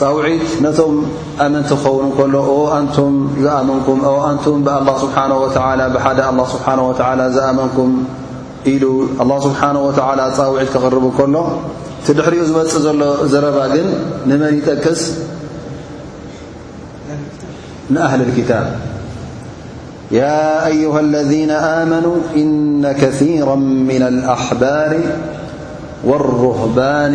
ጻውዒት ነቶም ኣመንቲ ክኸውን እንከሎ ኦ ኣንቱም ዝኣመንኩም ኦ ኣንቱም ብኣላህ ስብሓን ወተዓላ ብሓደ ኣላ ስብሓን ወተዓላ ዝኣመንኩም ኢሉ ኣላ ስብሓን ወተዓላ ጻውዒት ክቕርብ እንከሎ እቲ ድሕሪኡ ዝመጽእ ዘሎ ዘረባ ግን ንመን ይጠቅስ ንኣህሊ ልክታብ ያ ኣዩሃ ለذነ ኣመኑ እነ ከثራ ምና ኣልኣሕባር ወሩህባን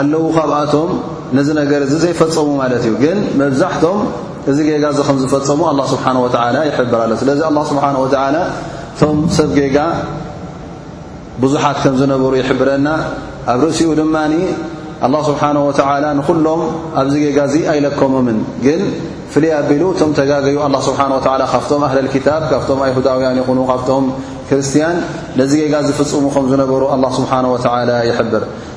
ኣለዉ ካብኣቶም ነዚ ነገር እዚ ዘይፈጸሙ ማለት እዩ ግን መብዛሕቶም እዚ ጌጋ እዚ ከም ዝፈጸሙ ኣላ ስብሓን ወተዓላ ይሕብር ኣሎ ስለዚ ኣላ ስብሓን ወተዓላ እቶም ሰብ ጌጋ ብዙሓት ከም ዝነበሩ ይሕብረና ኣብ ርእሲኡ ድማ ኣላ ስብሓን ወተዓላ ንዅሎም ኣብዚ ጌጋ እዚ ኣይለከሞምን ግን ፍልይ ኣቢሉ እቶም ተጋገዩ ኣላ ስብሓን ወተዓላ ካብቶም ኣህለል ክታብ ካብቶም ኣይሁዳውያን ይኹኑ ካብቶም ክርስትያን ነዚ ጌጋ ዝፍጽሙ ከም ዝነበሩ ኣላ ስብሓን ወተዓላ ይሕብር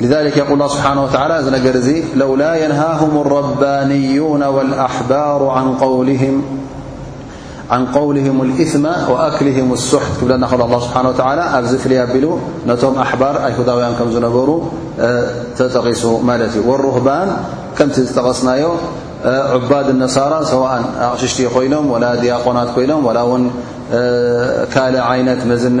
لذلك يقول اله سبحانه وتعالى ر لو لا ينهاهم الربانيون والأحبار عن قولهم الإثم وأكلهم السحد ل الله سبانه وتعلى فل أبل نم أحبار أيهدوا ك نر تتقس ت والرهبان كمت قسني عباد النارة سواء شت ينم ولا ديقنت ي ول كل عن مزن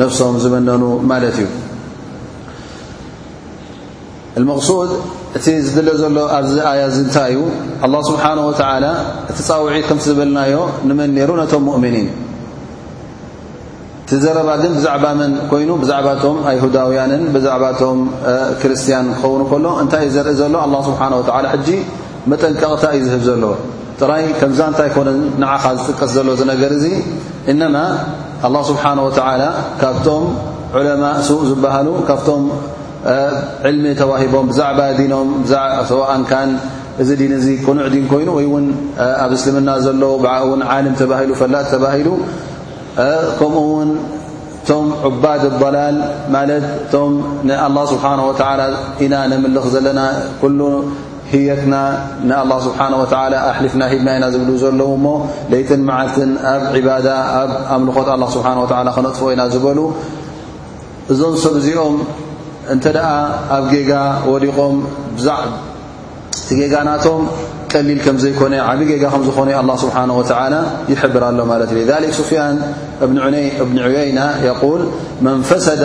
ነብሶም ዝምነኑ ማለት እዩ መቕሱድ እቲ ዝድለ ዘሎ ኣብዚ ኣያ እዚ እንታይ እዩ ኣላ ስብሓን ወተላ እቲ ፃውዒት ከምቲ ዝበልናዮ ንመን ነይሩ ነቶም ሙእምኒን እቲ ዘረባ ግን ብዛዕባ መን ኮይኑ ብዛዕባ ቶም ኣይሁዳውያንን ብዛዕባ ቶም ክርስትያን ክኸውን ከሎ እንታይ እዩ ዘርኢ ዘሎ ኣላ ስብሓን ወተላ ሕጂ መጠንቀቕታ እዩ ዝህብ ዘሎ ጥራይ ከምዛ እንታይ ኮነን ንዓኻ ዝጥቀስ ዘሎ ዝነገር እዙ እነማ ኣላ ስብሓን ወተላ ካብቶም ዑለማእ ሱቅ ዝበሃሉ ካብቶም ዕልሚ ተዋሂቦም ብዛዕባ ዲኖም ሰዋእንካን እዚ ዲን እዚ ቅኑዕ ዲን ኮይኑ ወይ እውን ኣብ እስልምና ዘሎ ብዓ እውን ዓልም ተባሂሉ ፈላጥ ተባሂሉ ከምኡ ውን እቶም ዑባድ ኣላል ማለት እቶም ንኣላ ስብሓን ወተላ ኢና ነምልኽ ዘለና ኩሉ ህየትና ንኣላ ስብሓን ወተላ ኣሕሊፍና ሂብና ኢና ዝብሉ ዘለዉ እሞ ለይትን መዓልትን ኣብ ዕባዳ ኣብ ኣምልኾት ኣላ ስብሓን ወላ ከነጥፍኦ ኢና ዝበሉ እዞም ሰብ እዚኦም እንተ ደኣ ኣብ ጌጋ ወዲቖም ብዛዕ እቲ ጌጋ ናቶም ቀሊል ከም ዘይኮነ ዓብ ጌጋ ከም ዝኾነ ኣላ ስብሓን ወተላ ይሕብር ኣሎ ማለት እዩ ሊክ ስፍያን እብኒ ዑየይና የቁል መን ፈሰደ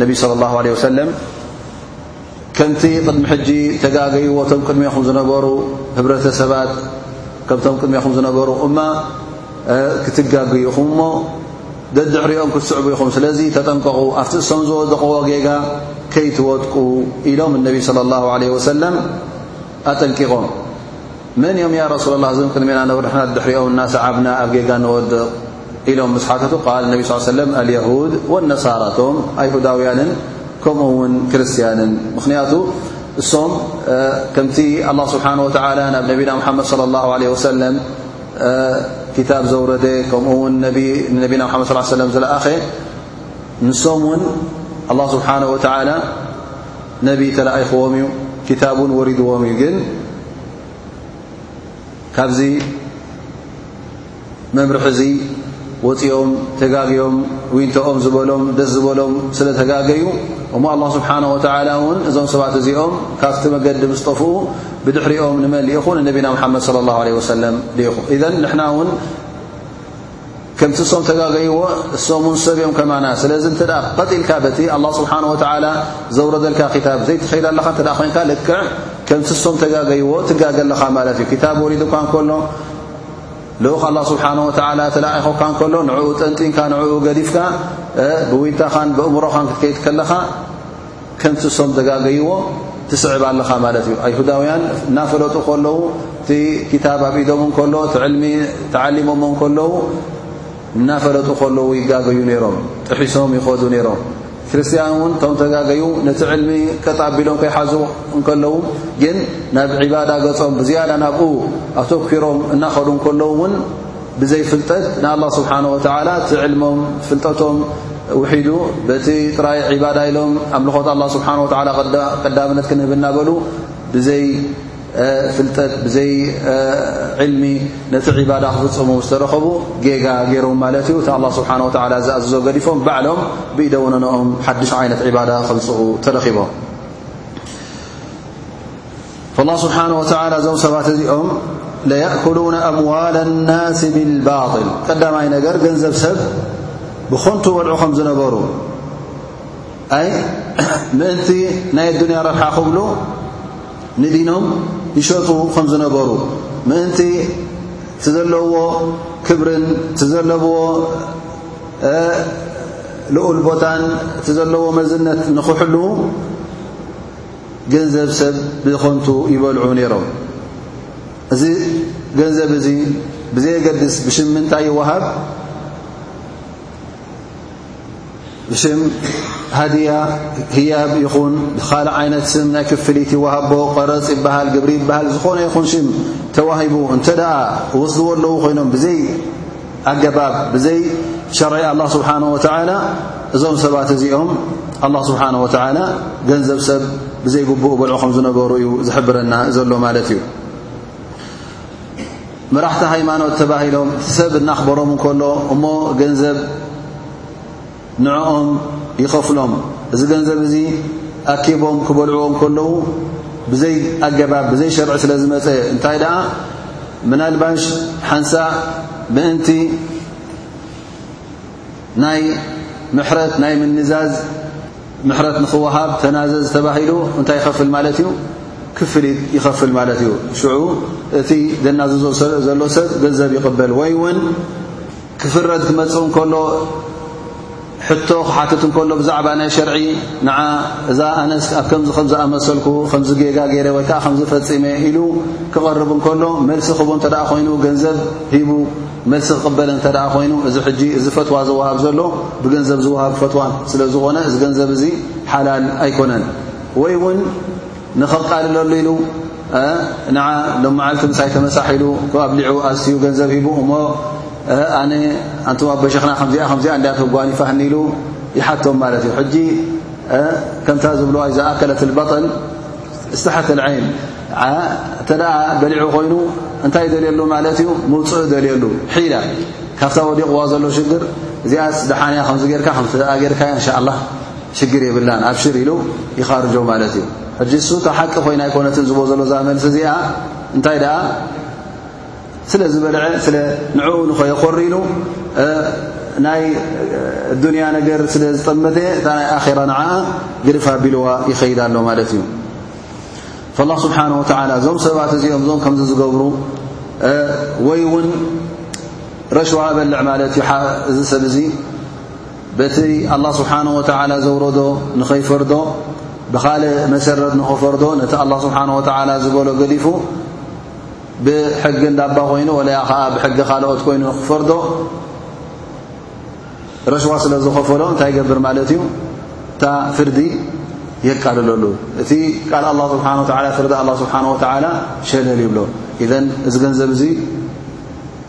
ነቢ صለ ላሁ ለ ወሰለም ከምቲ ቅድሚ ሕጂ ተጋገይዎ ቶም ቅድሜኹም ዝነበሩ ህብረተሰባት ከምቶም ቅድሜኹም ዝነበሩ እማ ክትጋግ ኢኹም እሞ ደድሕሪኦም ክትስዕቡ ኢኹም ስለዚ ተጠንቀቑ ኣብቲ እሶም ዝወደቕዎ ጌጋ ከይትወድቁ ኢሎም እነቢ صለ ላሁ ለ ወሰለም ኣጠንቂቖም መን እዮም ያ ረሱላ ላ እዞም ቅድሜና ነብርሕና ደድሕሪኦም እናሰዓብና ኣብ ጌጋ ንወድቕ إلم مست قال ن صلى وسم اليهود والنصرت يهدوين كم ن رسين م كم الله سبحنه وتعلى نا محمد صلى الله عليه وسلم كب زورد م ممد صلى ي م زلأ نም الله سبحنه وتعلى ن تلئخዎم ب وردዎم ካብዚ መምርሒ እዚ ወጺኦም ተጋግዮም ዊንቶኦም ዝበሎም ደስ ዝበሎም ስለ ተጋገዩ እሞ ኣላ ስብሓን ወተዓላ እውን እዞም ሰባት እዚኦም ካብቲ መገዲ ምስ ጠፍኡ ብድሕሪኦም ንመን ልኢኹ ንነቢና ምሓመድ ለ ላሁ ለ ወሰለም ልኢኹ እዘን ንሕና እውን ከምቲ እሶም ተጋገይዎ እሶም ን ሰብ እዮም ከማና ስለዚ እተ ክቀጢልካ በቲ ኣላ ስብሓን ወተዓላ ዘውረደልካ ክታብ ዘይትኸይድ ኣለኻ እተ ኮይንካ ልክዕ ከምቲ እሶም ተጋገይዎ ትጋገ ኣለኻ ማለት እዩ ክታብ ወሪዱ እኳ እንከሎ ልኡኽ ኣላ ስብሓን ወተላ ተላኢኾካ እንከሎ ንዕኡ ጠንጢንካ ንዕኡ ገዲፍካ ብውንታኻን ብእምሮኻን ክትከይድ ከለኻ ከምቲ ሶም ዘጋገይዎ ትስዕብ ኣለኻ ማለት እዩ ኣይሁዳውያን እናፈለጡ ከለዉ እቲ ክታብ ኣብ ኢዶም እንከሎ እቲ ዕልሚ ተዓሊሞሞ እንከለዉ እናፈለጡ ከለዉ ይጋገዩ ነይሮም፣ ጥሒሶም ይኸዱ ነይሮም። ክርስትያን እውን እቶም ተጋገዩ ነቲ ዕልሚ ቀጥ ኣቢሎም ከይሓዙ እንከለዉ ግን ናብ ዒባዳ ገጾም ብዝያዳ ናብኡ ኣተኲሮም እናኸዱ እንከለዉ እውን ብዘይ ፍልጠት ንኣላ ስብሓን ወተዓላ እቲ ዕልሞም ፍልጠቶም ውሒዱ በቲ ጥራይ ዒባዳ ኢሎም ኣምልኾት ኣላ ስብሓን ወተዓላ ቀዳምነት ክንህብ እናበሉ ብዘይ ፍልጠት ብዘይ ዕልሚ ነቲ ዒባዳ ክፍጽሙ ዝተረኸቡ ጌጋ ገይሮም ማለት እዩ እቲ ኣላ ስብሓን ወተዓላ ዝኣዝዞ ገዲፎም ባዕሎም ብኢደውነንኦም ሓድሽ ዓይነት ዒባዳ ክምጽኡ ተረኺቦም ላ ስብሓን ወተዓላ እዞም ሰባት እዚኦም ለየእኩሉነ ኣምዋል ኣናስ ብልባጥል ቀዳማይ ነገር ገንዘብ ሰብ ብኾንቱ በልዑ ከም ዝነበሩ ኣይ ምእንቲ ናይ ኣዱንያ ረብሓ ክብሉ ንዲኖም ይሸጡ ከም ዝነበሩ ምእንቲ እቲ ዘለዎ ክብርን እቲ ዘለዎ ልኡል ቦታን እቲ ዘለዎ መዝነት ንክሕሉ ገንዘብ ሰብ ብኮንቱ ይበልዑ ነይሮም እዚ ገንዘብ እዚ ብዘየገድስ ብሽም ምንታይ ይወሃብ ብስም ሃድያ ህያብ ይኹን ብኻልእ ዓይነት ስም ናይ ክፍሊት ይወሃቦ ቐረጽ ይበሃል ግብሪ ይበሃል ዝኾነ ይኹን ሽም ተዋሂቡ እንተ ደኣ ወስድዎ ኣለዉ ኮይኖም ብዘይ ኣገባብ ብዘይ ሸርዒ ኣላ ስብሓን ወተዓላ እዞም ሰባት እዚኦም ኣላ ስብሓን ወተዓላ ገንዘብ ሰብ ብዘይግብኡ በልዑ ከም ዝነበሩ እዩ ዝሕብረና ዘሎ ማለት እዩ መራሕቲ ሃይማኖት ተባሂሎም እቲ ሰብ እናኽበሮም እንከሎ እሞ ገንዘብ ንዕኦም ይኸፍሎም እዚ ገንዘብ እዚ ኣኪቦም ክበልዕዎ እንከለዉ ብዘይ ኣገባብ ብዘይ ሸርዒ ስለ ዝመፀ እንታይ ደኣ ምናልባሽ ሓንሳእ ምእንቲ ናይ ምሕረት ናይ ምንዛዝ ምሕረት ንክወሃብ ተናዘዝ ተባሂሉ እንታይ ይኸፍል ማለት እዩ? ክፍሊት ይኸፍል ማለት እዩ። ሽዑ እቲ ዘናዝዞ ዘሎ ሰብ ገንዘብ ይቕበል ወይ እውን ክፍረድ ክመጽእ እንከሎ ሕቶ ክሓትት እንከሎ ብዛዕባ ናይ ሸርዒ ንዓ እዛ ኣነስ ኣብ ከምዚ ከም ዝኣመሰልኩ ከምዚ ጌጋ ገይረ ወይ ከዓ ከምዚ ፈፂመ ኢሉ ክቐርብ እንከሎ መልሲ ክቦ እንተ ኮይኑ ገንዘብ ሂቡ መልሲ ክቕበል እንተ ደኣ ኮይኑ እዚ ሕጂ እዚ ፈትዋ ዝወሃብ ዘሎ ብገንዘብ ዝወሃብ ፈትዋን ስለ ዝኾነ እዚ ገንዘብ እዚ ሓላል ኣይኮነን ወይ እውን ንኸቃልለሉ ኢሉ ንዓ ሎም መዓልቲ ምሳይ ተመሳሒሉ ኣብሊዑ ኣስትዩ ገንዘብ ሂቡ እሞ ኣነ ኣንተ ኣበሸክና ከምዚኣ ከምዚኣ እንዳ ተጓኒፋህኒ ኢሉ ይሓቶም ማለት እዩ ሕጂ ከምታ ዝብልዋ ዝኣከለት ልበጠል እስተሐት ልዐይን እተ በሊዑ ኮይኑ እንታይ ደልየሉ ማለት እዩ ምውፅእ ደልየሉ ሒላ ካብታ ወዲቕዋ ዘሎ ሽግር እዚኣስ ደሓንያ ከምዚ ጌርካ ከም ጌርካያ እንሻ ላ ሽግር የብላን ኣብሽር ኢሉ ይኻርጆ ማለት እዩ ሕጂ ሱታ ሓቂ ኮይና ኣይኮነትን ዝቦ ዘሎ ዛመልሲ እዚኣ እንታይ ደኣ ስለ ዝበልዐ ስለ ንዕኡ ንኸየኾሪኑ ናይ ዱንያ ነገር ስለ ዝጠመተ እታ ናይ ኣኼራ ንዓ ግድፍ ኣቢልዋ ይኸይድ ኣሎ ማለት እዩ ላ ስብሓን ወተላ እዞም ሰባት እዚኦም እዞም ከምዚ ዝገብሩ ወይ እውን ረሽዋ በልዕ ማለት እዩ እዚ ሰብ እዙ በቲ ኣላ ስብሓን ወተላ ዘውረዶ ንኸይፈርዶ ብኻልእ መሰረት ንኸፈርዶ ነቲ ኣላ ስብሓን ወተላ ዝበሎ ገዲፉ ብሕጊ እንዳባ ኮይኑ ወላ ከኣ ብሕጊ ካልኦት ኮይኑ ክፈርዶ ረሽዋ ስለ ዝኸፈሎ እንታይ ይገብር ማለት እዩ እታ ፍርዲ የቃልለሉ እቲ ቃል ኣላ ስብሓን ወላ ፍርዲ ኣላ ስብሓን ወተዓላ ሸለል ይብሎ ኢዘን እዚ ገንዘብ እዙ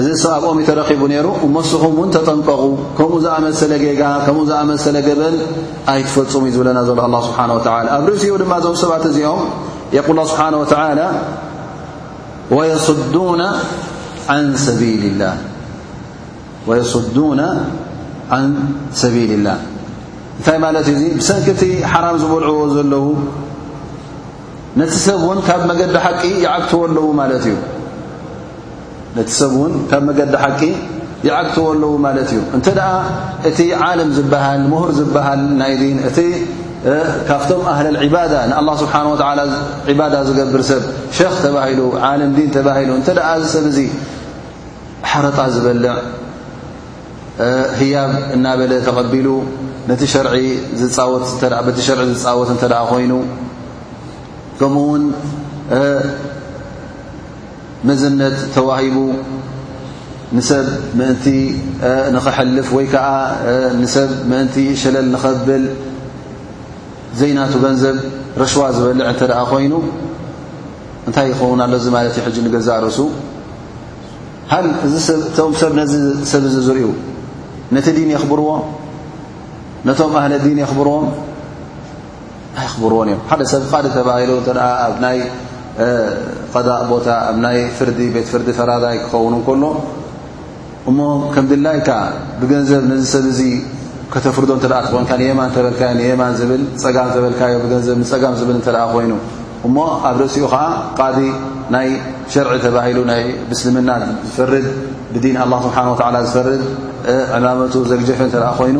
እዚ ሰብ ኣብኦም እዩ ተረኺቡ ነይሩ እሞ ንስኹም እውን ተጠንቀቑ ከምኡ ዝኣመሰለ ጌጋ ከምኡ ዝኣመሰለ ገበን ኣይትፈጽሙ እዩ ዝብለና ዘሎ ኣላ ስብሓን ወተላ ኣብ ርእሲኡ ድማ እዞም ሰባት እዚኦም የቁል ስብሓን ወተላ ወየስዱና ዓን ሰቢልላህ ወየስዱና ዓን ሰቢል ላ እንታይ ማለት እዩ እዙ ብሰንኪቲ ሓራም ዝበልዕዎ ዘለዉ ነቲ ሰብ እውን ካብ መገዲ ሓቂ ይዓግትዎ ኣለዉ ማለት እዩ ነቲ ሰብ እውን ካብ መገዲ ሓቂ ይዓግትዎ ኣለዉ ማለት እዩ እንተ ደኣ እቲ ዓለም ዝበሃል ምሁር ዝበሃል ናይ ዲን እቲ ካብቶም ኣህለ ዒባዳ ንኣላ ስብሓን ወላ ዒባዳ ዝገብር ሰብ ሸኽ ተባሂሉ ዓለም ዲን ተባሂሉ እንተ ደኣ እዚ ሰብ እዙ ሓረጣ ዝበልዕ ህያብ እናበለ ተቐቢሉ ነቲ ሸርዒ ዝፃወትበቲ ሸርዒ ዝፃወት እንተ ደኣ ኮይኑ ከምኡ ውን መዝነት ተዋሂቡ ንሰብ ምእንቲ ንኸሕልፍ ወይ ከዓ ንሰብ ምእንቲ ሸለል ንኸብል ዘይናቱ ገንዘብ ረሽዋ ዝበልዕ እንተ ደኣ ኮይኑ እንታይ ይኸውን ኣሎ እዚ ማለት እዩ ሕጂ ንገዛእ ርእሱ ሃል እዚ እቶም ሰብ ነዚ ሰብ እዚ ዝርእዩ ነቲ ዲን የኽብርዎ ነቶም ኣህለ ዲን የኽብርዎም ኣይኽብርዎን እዮም ሓደ ሰብ ቃዲ ተባሂሉ እተ ኣብ ናይ ቐዳእ ቦታ ኣብ ናይ ፍርዲ ቤት ፍርዲ ፈራዳይ ክኸውን ከሎ እሞ ከም ድላይካ ብገንዘብ ነዚ ሰብ እዚ ከተፍርዶ እተ ትኾንካ ንየማን ተበልካዮ ንየማን ዝብል ፀጋም ተበልካዮ ብገንዘብ ንፀጋም ዝብል እተ ኮይኑ እሞ ኣብ ርእሲኡ ከዓ ቃዲ ናይ ሸርዒ ተባሂሉ ናይ ምስልምና ዝፈርድ ብዲን ኣላ ስብሓን ወላ ዝፈርድ ዕማመቱ ዘግጀፈ እተ ኮይኑ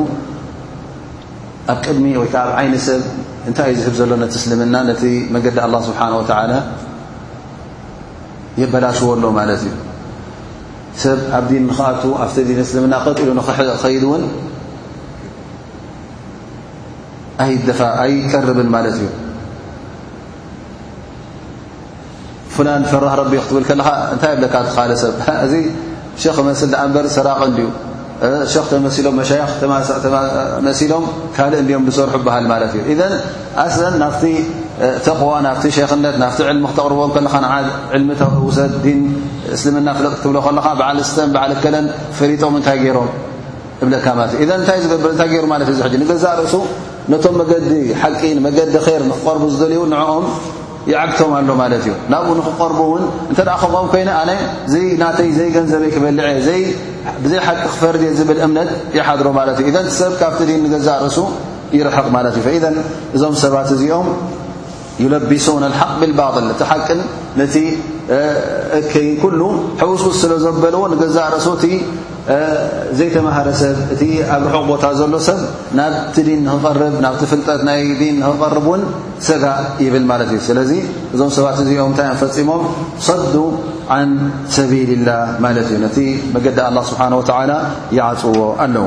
ኣብ ቅድሚ ወይ ከዓ ኣብ ዓይኒ ሰብ እንታይ እዩ ዝህብ ዘሎ ነቲ እስልምና ነቲ መገዲ ኣላ ስብሓን ወተዓላ የበላሽዎ ኣሎ ማለት እዩ ሰብ ኣብ ዲን ንክኣት ኣብቲ ዲን እስልምና ቀጢሉ ንኸይድ እውን ኣይደፋ ኣይቀርብን ማለት እዩ ፍላን ፈራህ ረቢ ክትብል ከለኻ እንታይ የብለካ ትኻለ ሰብ እዚ ሸኽ ክመስል ድኣ እምበር ሰራቂ እንድዩ ሸኽ ተመሲሎም መሻይኽ መሲሎም ካልእ እንድዮም ዝሰርሑ በሃል ማለት እዩ ኢዘን ኣስለን ናፍቲ ተቕዋ ናፍቲ ሸክነት ናፍቲ ዕልሚ ክተቕርቦም ከለኻ ንዓ ዕልሚ ተውሰድ ዲን እስልምና ፍለጥ ክትብሎ ከለኻ በዓል ስተን በዓል ከለን ፈሊጦም እንታይ ገይሮም እብለካ ማለት እዩ ኢዘን እንታይ ዝገብር እንታይ ገይሩ ማለት እዩ ዝሕጂ ንገዛእ ርእሱ ነቶም መገዲ ሓቂ ንመገዲ ኼር ንክቐርቡ ዝደልዩ ንዕኦም ይዓግቶም ኣሎ ማለት እዩ ናብኡ ንክቀርቡ እውን እንተ ከምኦም ኮይነ ኣነ ናተይ ዘይገንዘበይ ክበልዐ ብዘይ ሓቂ ክፈርድ እየ ዝብል እምነት ይሓድሮ ማለት እዩ እዘን ሰብ ካብቲ ዲን ንገዛእ ርእሱ ይርሕቕ ማለት እዩ ፈኢዘን እዞም ሰባት እዚኦም ዩለቢሱን ሓቅ ብልባል እቲ ሓቅን ነቲ እከይን ኩሉ ሕውስውስ ስለ ዘበልዎ ንገዛእ ርእሱ እቲ ዘይተማሃረ ሰብ እቲ ኣብ ርሑቕ ቦታ ዘሎ ሰብ ናብቲ ዲን ንክቐርብ ናብቲ ፍልጠት ናይ ዲን ንክቐርብ እውን ሰጋእ ይብል ማለት እዩ ስለዚ እዞም ሰባት እዚኦም እንታይ እዮም ፈፂሞም ሰዱ ዓን ሰቢልላ ማለት እዩ ነቲ መገዲ ኣላ ስብሓን ወተዓላ ይዓፅዎ ኣለዉ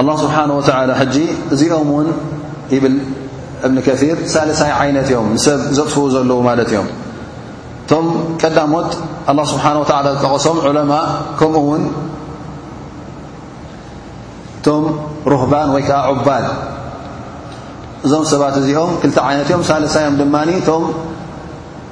ኣላ ስብሓን ወተላ ሕጂ እዚኦም እውን ይብል እብኒ ከር ሳልሳይ ዓይነት እዮም ንሰብ ዘጥፍኡ ዘለዉ ማለት እዮም እቶም ቀዳሞት ኣላ ስብሓን ወተላ ዝጠቐሶም ዑለማ ከምኡ ውን እቶም ሩህባን ወይ ከዓ ዑባድ እዞም ሰባት እዚኦም ክልተ ዓይነት እዮም ሳልሳዮም ድማ እቶም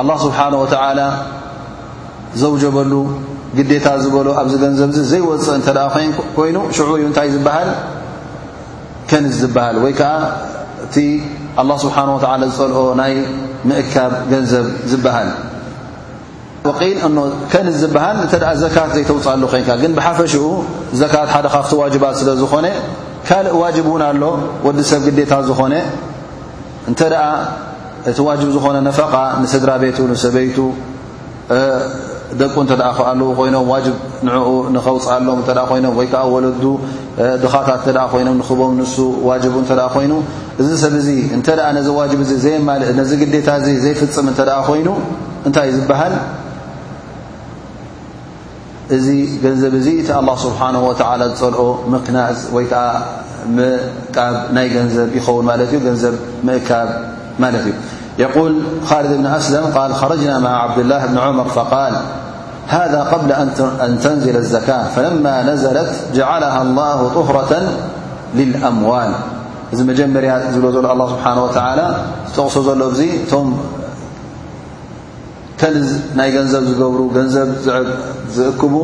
ኣላህ ስብሓን ወተዓላ ዘውጀበሉ ግዴታ ዝበሎ ኣብዚ ገንዘብ እዚ ዘይወፅእ እንተ ኮይኑ ሽዑ እዩ እንታይ ዝበሃል ከንዝ ዝበሃል ወይ ከዓ እቲ ኣላ ስብሓን ወተዓላ ዝፀልኦ ናይ ምእካብ ገንዘብ ዝበሃል ወቂል እኖ ከንዝ ዝበሃል እንተ ዘካት ዘይተውፅኣሉ ኮይንካ ግን ብሓፈሽኡ ዘካት ሓደ ካብቲ ዋጅባት ስለ ዝኾነ ካልእ ዋጅብ እውን ኣሎ ወዲ ሰብ ግዴታ ዝኾነ እንተ እቲ ዋጅብ ዝኾነ ነፈቓ ንስድራ ቤቱ ንሰበይቱ ደቁ እተ ከ ኣለዉ ኮይኖም ዋጅ ንኡ ንኸውፅኣሎም እተ ኮይኖም ወይ ከዓ ወለዱ ድኻታት እተ ኮይኖም ንኽቦም ንሱ ዋጅቡ እተ ኮይኑ እዚ ሰብ እዚ እንተ ነዚ ዋጅብ እዚ ዘይማልእ ነዚ ግዴታ እዚ ዘይፍፅም እተ ኮይኑ እንታይ ዝበሃል ዚ نب الله سبحانه وتعلى لኦ مكن ي ب ني نب يون نب مكب يقول خالد بن أسلم قال خرجنا مع عبدالله بن عمر فقال هذا قبل أن تنزل الزكاة فلما نزلت جعلها الله طهرة للأموال ዚ مجمر ل الله سبحانه وتعلى تقص ل እተን ናይ ገንዘብ ዝገብሩ ገንዘብ ዝእክቡ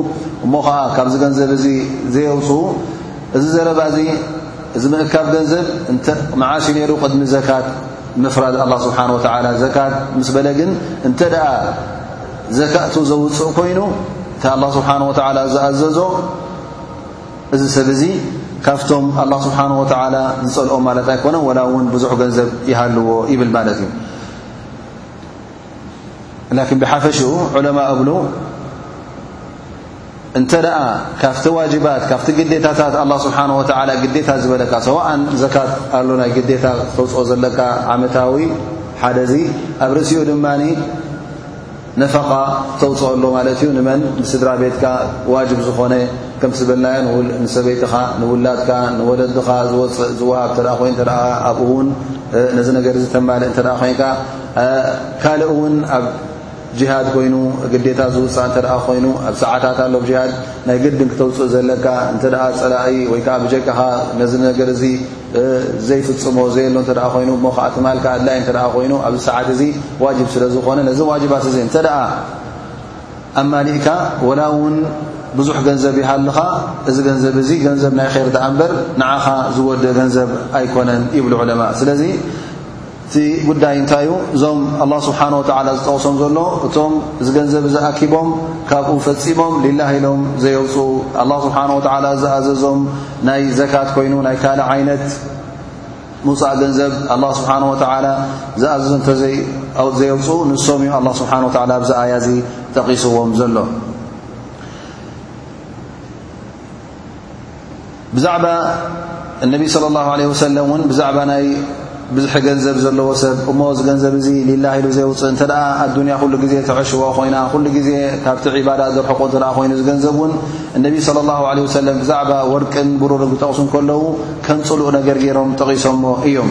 እሞ ኸዓ ካብዚ ገንዘብ እዚ ዘየውፅኡ እዚ ዘረባ እዚ እዚ ምእካብ ገንዘብ እንተ መዓሽ ዩ ነይሩ ቅድሚ ዘካት ምፍራድ ኣላ ስብሓን ወተዓላ ዘካት ምስ በለ ግን እንተ ደኣ ዘካእቱ ዘውፅእ ኮይኑ እቲ ኣላ ስብሓን ወተዓላ ዝኣዘዞ እዚ ሰብ እዚ ካብቶም ኣላ ስብሓን ወተዓላ ዝፀልኦ ማለት ኣይኮነን ወላ እውን ብዙሕ ገንዘብ ይሃልዎ ይብል ማለት እዩ ላኪን ብሓፈሽኡ ዑለማ እብሉ እንተ ደኣ ካብቲ ዋጅባት ካብቲ ግዴታታት ኣላ ስብሓን ወተዓላ ግዴታ ዝበለካ ሰዋእን ዘካት ኣሎ ናይ ግዴታ ክተውፅኦ ዘለካ ዓመታዊ ሓደ እዙ ኣብ ርእሲኡ ድማ ነፈቓ ተውፅኦ ኣሎ ማለት እዩ ንመን ንስድራ ቤትካ ዋጅብ ዝኾነ ከም ዝበልናዮ ንሰበይትኻ ንውላድካ ንወለድኻ ዝወፅእ ዝወሃብ እተ ኮይን ተ ኣብኡውን ነዚ ነገር እዚ ተማልእ እተ ኮይንካ ካልእ እውን ኣብ ጅሃድ ኮይኑ ግዴታ ዝውፃእ እንተ ኮይኑ ኣብ ሰዓታት ኣሎ ጅሃድ ናይ ግድን ክተውፅእ ዘለካ እንተ ፀላኢ ወይ ከዓ ብጀካኻ ነዚ ነገር እዚ ዘይፍፅሞ ዘየሎ እተ ኮይኑ እሞ ከዓ ትማልካ ኣድላይ እተ ኮይኑ ኣብዚ ሰዓት እዚ ዋጅብ ስለ ዝኾነ ነዚ ዋጅባት እዚ እንተ ደኣ ኣማሊእካ ወላ እውን ብዙሕ ገንዘብ ይሃልኻ እዚ ገንዘብ እዚ ገንዘብ ናይ ኼር ድኣ እምበር ንዓኻ ዝወድእ ገንዘብ ኣይኮነን ይብሉ ዑለማ ስለዚ እቲ ጉዳይ እንታይ እዩ እዞም ኣላ ስብሓን ወተዓላ ዝጠቕሶም ዘሎ እቶም እዚ ገንዘብ እዚ ኣኪቦም ካብኡ ፈፂሞም ሊላህ ኢሎም ዘየውፅኡ ኣላ ስብሓን ወተዓላ ዝኣዘዞም ናይ ዘካት ኮይኑ ናይ ካልእ ዓይነት ምውፃእ ገንዘብ ኣላ ስብሓን ወተዓላ ዝኣዘዞ እንተዘየውፅኡ ንሶም እዩ ኣላ ስብሓን ወተዓላ ኣብዚ ኣያ እዚ ጠቒስዎም ዘሎ ብዛዕባ እነቢ صለ ላه ለ ወሰለም እውን ብዛዕባ ናይ ብዝሒ ገንዘብ ዘለዎ ሰብ እሞ እዚ ገንዘብ እዙ ሊላ ኢሉ ዘይውፅእ እንተ ደኣ ኣዱንያ ኩሉ ግዜ ተዐሽዎ ኮይና ኩሉ ግዜ ካብቲ ዒባዳ ዘርሕቆ እተ ኮይኑ እዚ ገንዘብ እውን እነቢ صለ ላሁ ለ ወሰለም ብዛዕባ ወርቅን ብሩርን ክጠቕሱ ከለዉ ከም ፅሉእ ነገር ገይሮም ጠቒሶሞ እዮም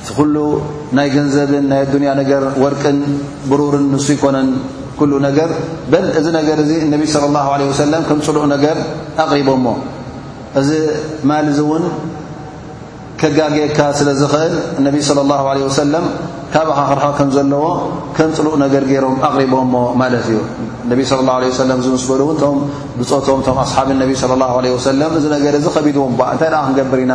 እቲ ኩሉ ናይ ገንዘብን ናይ ኣዱንያ ነገር ወርቅን ብሩርን ንሱ ኣይኮነን ኩሉ ነገር በል እዚ ነገር እዚ እነቢ ስለ ላሁ ለ ወሰለም ከም ፅሉእ ነገር ኣቕሪቦሞ እዚ ማል እዚ እውን ከጋግየካ ስለ ዝኽእል እነቢ ስለ ላሁ ለ ወሰለም ካባኻ ክርሖ ከም ዘለዎ ከም ፅሉእ ነገር ገይሮም ኣቕሪቦሞ ማለት እዩ እነቢ ስለ ላሁ ለ ወሰለም እዚ ምስ በሉ እውን እቶም ብፆቶም እቶም ኣስሓብ እነቢ ስለ ላሁ ለ ወሰለም እዚ ነገር እዚ ኸቢድዎም እባ እንታይ ደኣ ክንገብር ኢና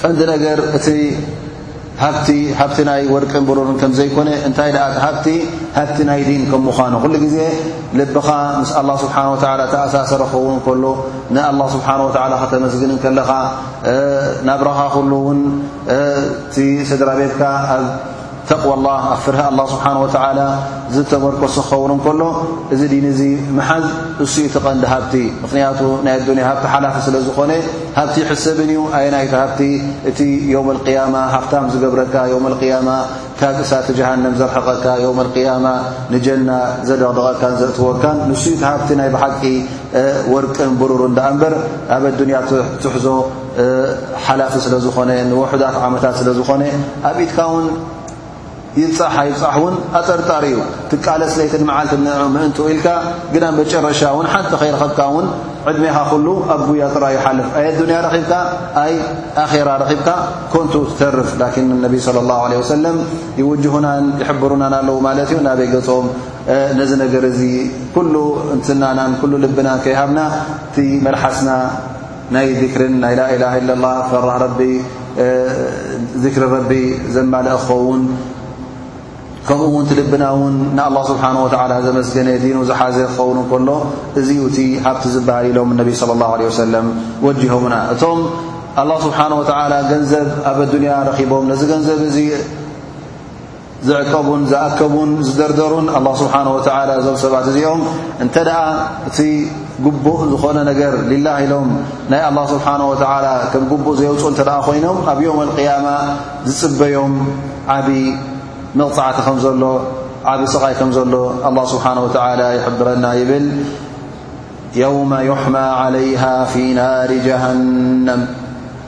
ቀንዲ ነገር እቲ ሃብቲ ሃብቲ ናይ ወርቅን ብሩርን ከም ዘይኮነ እንታይ ደኣ እቲ ሃብቲ ሃብቲ ናይ ዲን ከም ምዃኑ ኩሉ ግዜ ልብኻ ምስ ኣላ ስብሓን ወተዓላ ተኣሳሰረ ክኸውን ከሎ ንኣላ ስብሓን ወተዓላ ከተመስግን ከለኻ ናብራኻ ኩሉ እውን እቲ ስድራ ቤትካ ኣብ ተቅዋ ላህ ኣብ ፍርሂ ኣላ ስብሓን ወተዓላ ዝተመርኮሰ ክኸውን እንከሎ እዚ ዲን እዚ ምሓዝ እሱ እቲ ቐንዲ ሃብቲ ምኽንያቱ ናይ ኣዱንያ ሃብቲ ሓላፊ ስለ ዝኾነ ሃብቲ ይሕሰብን እዩ ኣየናይቲ ሃብቲ እቲ ዮም ልቅያማ ሃፍታም ዝገብረካ ዮም ልቅያማ ካብ እሳቲ ጀሃንም ዘርሕቐካ ዮም ልቅያማ ንጀና ዘደቕደቐካን ዘእትወካን ንሱ እቲ ሃብቲ ናይ ብሓቂ ወርቅን ብሩርን ዳኣ እምበር ኣብ ኣዱንያ ትሕዞ ሓላፊ ስለ ዝኾነ ንውሑዳት ዓመታት ስለ ዝኾነ ኣብ ኢድካ ውን ይብፃሕ ኣይብፃሕ ውን ኣጠርጣሪ እዩ ትቃለስ ለይትን መዓልቲ ምእንት ኢልካ ግና መጨረሻ ውን ሓንቲ ከይረኸብካ ውን ዕድሜኻ ኩሉ ኣብ ጉያ ጥራ ይሓልፍ ኣየ ኣዱንያ ረኺብካ ኣይ ኣኼራ ረኺብካ ኮንቱ ትተርፍ ላኪን ነቢይ ስለ ላሁ ለ ወሰለም ይውጅሁናን ይሕብሩናን ኣለዉ ማለት እዩ ናበይ ገፆም ነዚ ነገር እዚ ኩሉ እንትናናን ኩሉ ልብናን ከይሃብና እቲ መልሓስና ናይ ዚክርን ናይ ላኢላሃ ኢላላህ ፈራህ ረቢ ዚክሪ ረቢ ዘማልእ ክኸውን ከምኡ ውን ትልብና ውን ንኣላ ስብሓን ወተዓላ ዘመስገነ ዲኑ ዝሓዘ ክኸውን ከሎ እዚ ዩ እቲ ሃብቲ ዝበሃል ኢሎም ነቢ ስለ ላሁ ለ ወሰለም ወጅሆምና እቶም ኣላ ስብሓን ወተዓላ ገንዘብ ኣብ ኣዱንያ ረኺቦም ነዚ ገንዘብ እዚ ዘዕቀቡን ዝኣከቡን ዝደርደሩን ኣላ ስብሓን ወተዓላ እዞም ሰባት እዚኦም እንተ ደኣ እቲ ግቡእ ዝኾነ ነገር ሊላ ኢሎም ናይ ኣላ ስብሓን ወተዓላ ከም ግቡእ ዘየውፁ እንተ ደኣ ኮይኖም ኣብ ዮም ኣልቅያማ ዝፅበዮም ዓብ መቕፃዕቲ ከም ዘሎ ዓብ ስቓይ ከም ዘሎ ኣላ ስብሓን ወተዓላ ይሕብረና ይብል የውመ ዩሕማ ዓለይሃ ፊ ናሪ ጀሃንም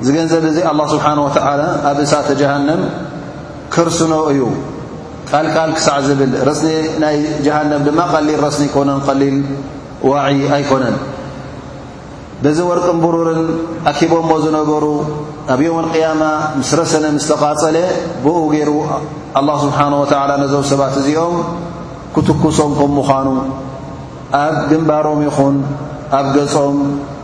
እዚ ገንዘብ እዚ ኣላ ስብሓን ወተዓላ ኣብ እሳተ ጀሃንም ከርስኖ እዩ ቃልቃል ክሳዕ ዝብል ረስኒ ናይ ጀሃንም ድማ ቀሊል ረስኒ ኣይኮነን ቀሊል ዋዒ ኣይኮነን በዚ ወርቅን ብሩርን ኣኪቦሞ ዝነበሩ ኣብ ዮም ቅያማ ምስ ረሰነ ምስ ተቓጸለ ብኡ ገይሩ ኣላ ስብሓን ወተዓላ ነዞም ሰባት እዚኦም ክትኩሶም ከም ምዃኑ ኣብ ግንባሮም ይኹን ኣብ ገጾም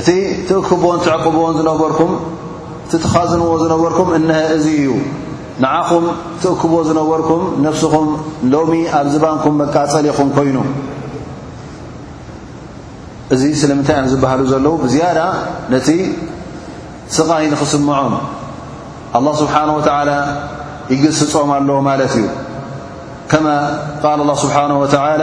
እቲ ትእክቦን ትዕቅብዎን ዝነበርኩም እቲ ትኻዝንዎ ዝነበርኩም እነሀ እዚ እዩ ንዓኹም ትእክብዎ ዝነበርኩም ነፍስኹም ሎሚ ኣብ ዝባንኩም መቃጸሊኹም ኮይኑ እዚ ስለምንታይ እዮም ዝበሃሉ ዘለዉ ብዝያዳ ነቲ ስቓይ ንኽስምዖም ኣላه ስብሓን ወተዓላ ይግስጾም ኣሎ ማለት እዩ ከማ ቃል ላ ስብሓን ወተዓላ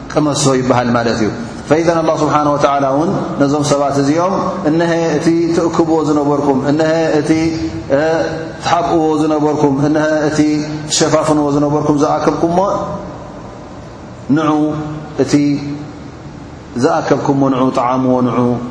ቅመሶ ይበሃል ማለት እዩ ፈኢዘ ኣላ ስብሓን ወተዓላ እውን ነዞም ሰባት እዚኦም እነሀ እቲ ትእክብዎ ዝነበርኩም እነ እቲ ትሓብእዎ ዝነበርኩም እነ እቲ ትሸፋፍንዎ ዝነበርኩም ዝኣከብኩሞ ንዑ እቲ ዝኣከብኩምዎ ንዑ ጠዓምዎ ንዑ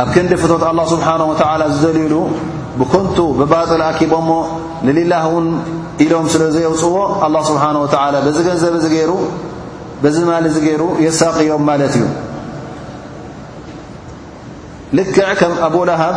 ኣብ ክንዲ ፍቶት ኣላ ስብሓን ወተዓላ ዝደልዩሉ ብኮንቱ ብባጥል ኣኪቦሞ ንሊላህ እውን ኢሎም ስለ ዘየውፅዎ ኣላ ስብሓን ወተዓላ በዚ ገንዘብ እዚ ገይሩ በዚ ማል እዚ ገይሩ የሳቅዮም ማለት እዩ ልክዕ ከም ኣቦላሃብ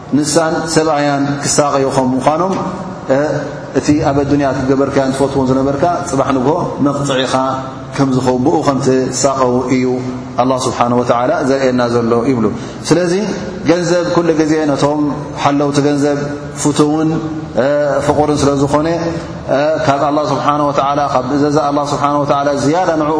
ንሳን ሰብኣያን ክሳቐዩ ከም ምዃኖም እቲ ኣብ ኣዱንያ ትገበርካዮን ትፈትዎን ዝነበርካ ጽባሕ ንግሆ መቕጽዒኻ ከም ዝኸውን ብኡ ከም ትሳቐው እዩ ኣላ ስብሓን ወተዓላ ዘርእየና ዘሎ ይብሉ ስለዚ ገንዘብ ኩሉ ግዜ ነቶም ሓለውቲ ገንዘብ ፍትውን ፍቑርን ስለ ዝኾነ ካብ ኣላ ስብሓን ወተዓላ ካብ እዘዛ ኣላ ስብሓን ወተዓላ ዝያዳ ንዕኡ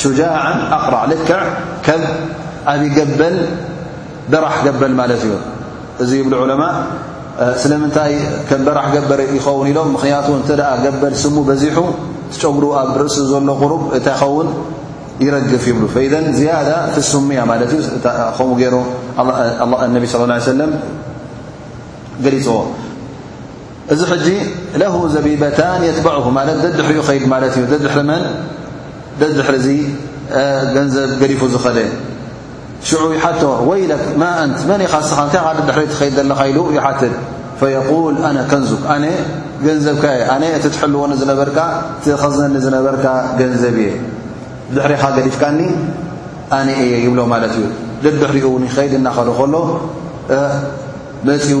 ሹጃዓን ኣቕራዕ ልክዕ ከም ዓብዪ ገበል በራሕ ገበል ማለት እዩ እዚ ይብሉ ዑለማ ስለምንታይ ከም በራሕ ገበር ይኸውን ኢሎም ምኽንያቱ እንተ ገበል ስሙ በዚሑ ትጨጉሩ ኣብ ርእሲ ዘሎ ቁሩብ እታ ይኸውን ይረግፍ ይብሉ ፈኢዘን ዝያዳ እቲ ስሙያ ማለት እዩ ከምኡ ገይሩ ነቢ ስ ሰለም ገሊፅዎ እዚ ሕጂ ለሁ ዘቢበታን የትበዕሁ ማለት ደድሕሪኡ ኸይድ ማለት እዩ ደድሕሪ መን ደድሕሪ እዚ ገንዘብ ገዲፉ ዝኸደ ሽዑ ይሓቶ ወይለክ ማ ኣንት መን ኢኻ ስኻ እንታይ ካ ደድሕሪ ትኸይድ ዘለኻ ኢሉ ይሓትት ፈየቁል ኣነ ከንዙክ ኣነ ገንዘብካ እየ ኣነ እቲ ትሕልወኒ ዝነበርካ ትኸዝነኒ ዝነበርካ ገንዘብ እየ ድሕሪኻ ገዲፍካኒ ኣነ እየ ይብሎ ማለት እዩ ደድሕሪኡ ውን ይኸይድ እናኸደ ከሎ መፅኡ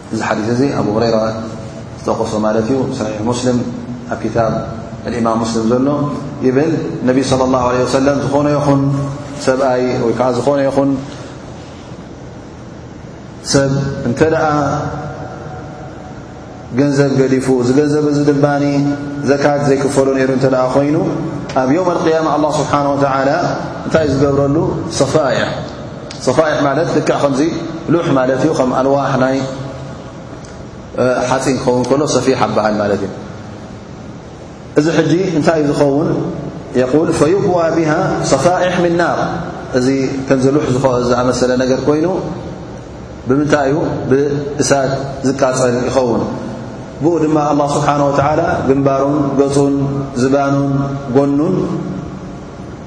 እዚ ሓዲስ እዚ ኣቡ ሁረይራ ዝጠቀሶ ማለት እዩ ሰሒሕ ሙስሊም ኣብ ክታብ እማም ሙስሊም ዘሎ ይብል ነቢ صለ ላሁ ለ ወሰለም ዝኾነ ይኹን ሰብኣይ ወይ ከዓ ዝኾነ ይኹን ሰብ እንተ ደኣ ገንዘብ ገዲፉ እዚ ገንዘብ እዚ ድማ ዘካት ዘይክፈሉ ነይሩ እንተ ደኣ ኮይኑ ኣብ ዮም ኣልቅያማ ኣላ ስብሓን ወተዓላ እንታይ እዩ ዝገብረሉ ሰፋ እያ ሰፋኢሕ ማለት ልክዕ ከምዚ ሉሕ ማለት እዩ ከም ኣልዋሕ ናይ ሓፂን ክኸውን ከሎ ሰፊሕ ኣበሃል ማለት እዩ እዚ ሕጂ እንታይ እዩ ዝኸውን የል ፈይክዋ ብሃ ሰፋኢሕ ምን ናር እዚ ከምዚ ሉሕ ዝኸ ዝኣመሰለ ነገር ኮይኑ ብምንታይ እዩ ብእሳድ ዝቃፀል ይኸውን ብኡ ድማ ኣላ ስብሓን ወተዓላ ግንባሩን ገፁን ዝባኑን ጎኑን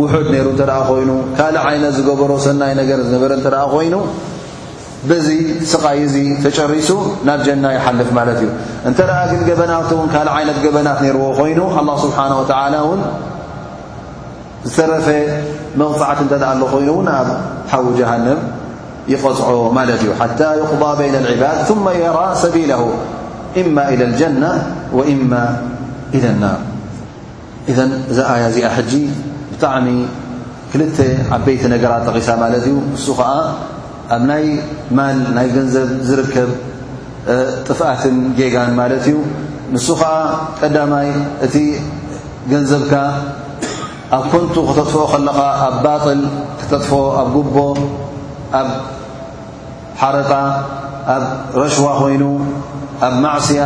ውሑድ ነይሩ እንተ ኮይኑ ካልእ ዓይነት ዝገበሮ ሰናይ ነገር ዝነበረ እንተ ኮይኑ በዚ ስቓይ እዚ ተጨሪሱ ናብ ጀና ይሓልፍ ማለት እዩ እንተ ግን ገበናት ን ካልእ ዓይነት ገበናት ነይርዎ ኮይኑ ኣላ ስብሓን ወተዓላ እውን ዝተረፈ መቕፃዕቲ እንተ ኣሎ ኮይኑ እውን ኣብ ሓዊ ጀሃንም ይቐፅዖ ማለት እዩ ሓታ ይቕባ በይና ልዕባድ ثመ የራ ሰቢላሁ እማ ኢለ ልጀና ወእማ ኢለ ናር ኢዘን እዛ ኣያ እዚኣ ሕጂ ብጣዕሚ ክልተ ዓበይቲ ነገራት ጠቒሳ ማለት እዩ እሱ ኸዓ ኣብ ናይ ማል ናይ ገንዘብ ዝርከብ ጥፍኣትን ጌጋን ማለት እዩ ንሱ ኸዓ ቀዳማይ እቲ ገንዘብካ ኣብ ኮንቱ ክተጥፍኦ ከለኻ ኣብ ባጥል ክተጥፍኦ ኣብ ጉቦ ኣብ ሓረጣ፣ ኣብ ረሽዋ ኮይኑ ኣብ ማዕስያ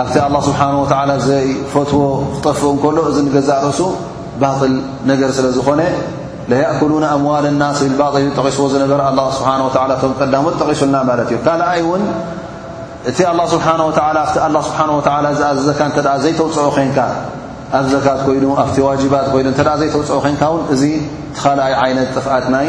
ኣብቲ ኣላህ ስብሓነሁ ወተዓላ ዘይፈትዎ ክጠፍእ እንከሎ እዚ ንገዛእ ርእሱ ባጥል ነገር ስለ ዝኾነ ለያእኩሉነ ኣምዋል ናስ ብልባጢል ጠቒስዎ ዝነበረ ኣላህ ስብሓነ ወተዓላ እቶም ቀዳሞት ጠቒሱልና ማለት እዩ ካልኣይ እውን እቲ ኣላህ ስብሓነ ወተዓላ ኣብቲ ኣላህ ስብሓነ ወተዓላ ዝኣዘዘካ እንተ ዘይተውፅኦ ኮንካ ኣብ ዘካት ኮይኑ ኣብቲ ዋጅባት ኮይኑ እንተ ዘይተውፅኦ ኮንካ እውን እዚ እቲ ካልኣይ ዓይነት ጥፍኣት ናይ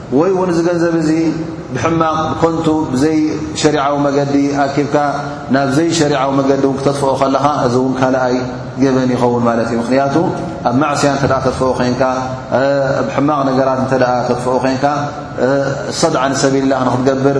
ወይ ውን እዚ ገንዘብ እዚ ብሕማቕ ብኮንቱ ብዘይ ሸሪዓዊ መገዲ ኣኪብካ ናብ ዘይ ሸሪዓዊ መገዲ ውን ክተጥፍኦ ከለኻ እዚ ውን ካልኣይ ገበን ይኸውን ማለት እዩ ምክንያቱ ኣብ ማዕስያ እተ ተጥፍኦ ኮንካ ብ ሕማቕ ነገራት እተ ተጥፍኦ ኮንካ ሰድዓ ንሰቢልላ ንክትገብር